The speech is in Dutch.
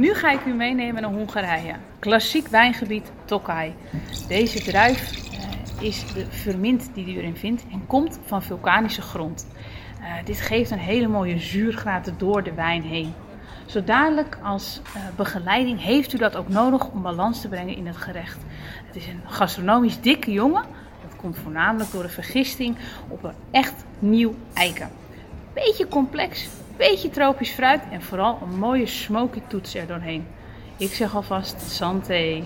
Nu ga ik u meenemen naar Hongarije. Klassiek wijngebied Tokai. Deze druif uh, is de vermint die u erin vindt en komt van vulkanische grond. Uh, dit geeft een hele mooie zuurgraad door de wijn heen. Zo dadelijk als uh, begeleiding heeft u dat ook nodig om balans te brengen in het gerecht. Het is een gastronomisch dikke jongen. Dat komt voornamelijk door de vergisting op een echt nieuw eiken. Beetje complex, beetje tropisch fruit en vooral een mooie smoky toets er doorheen. Ik zeg alvast santé.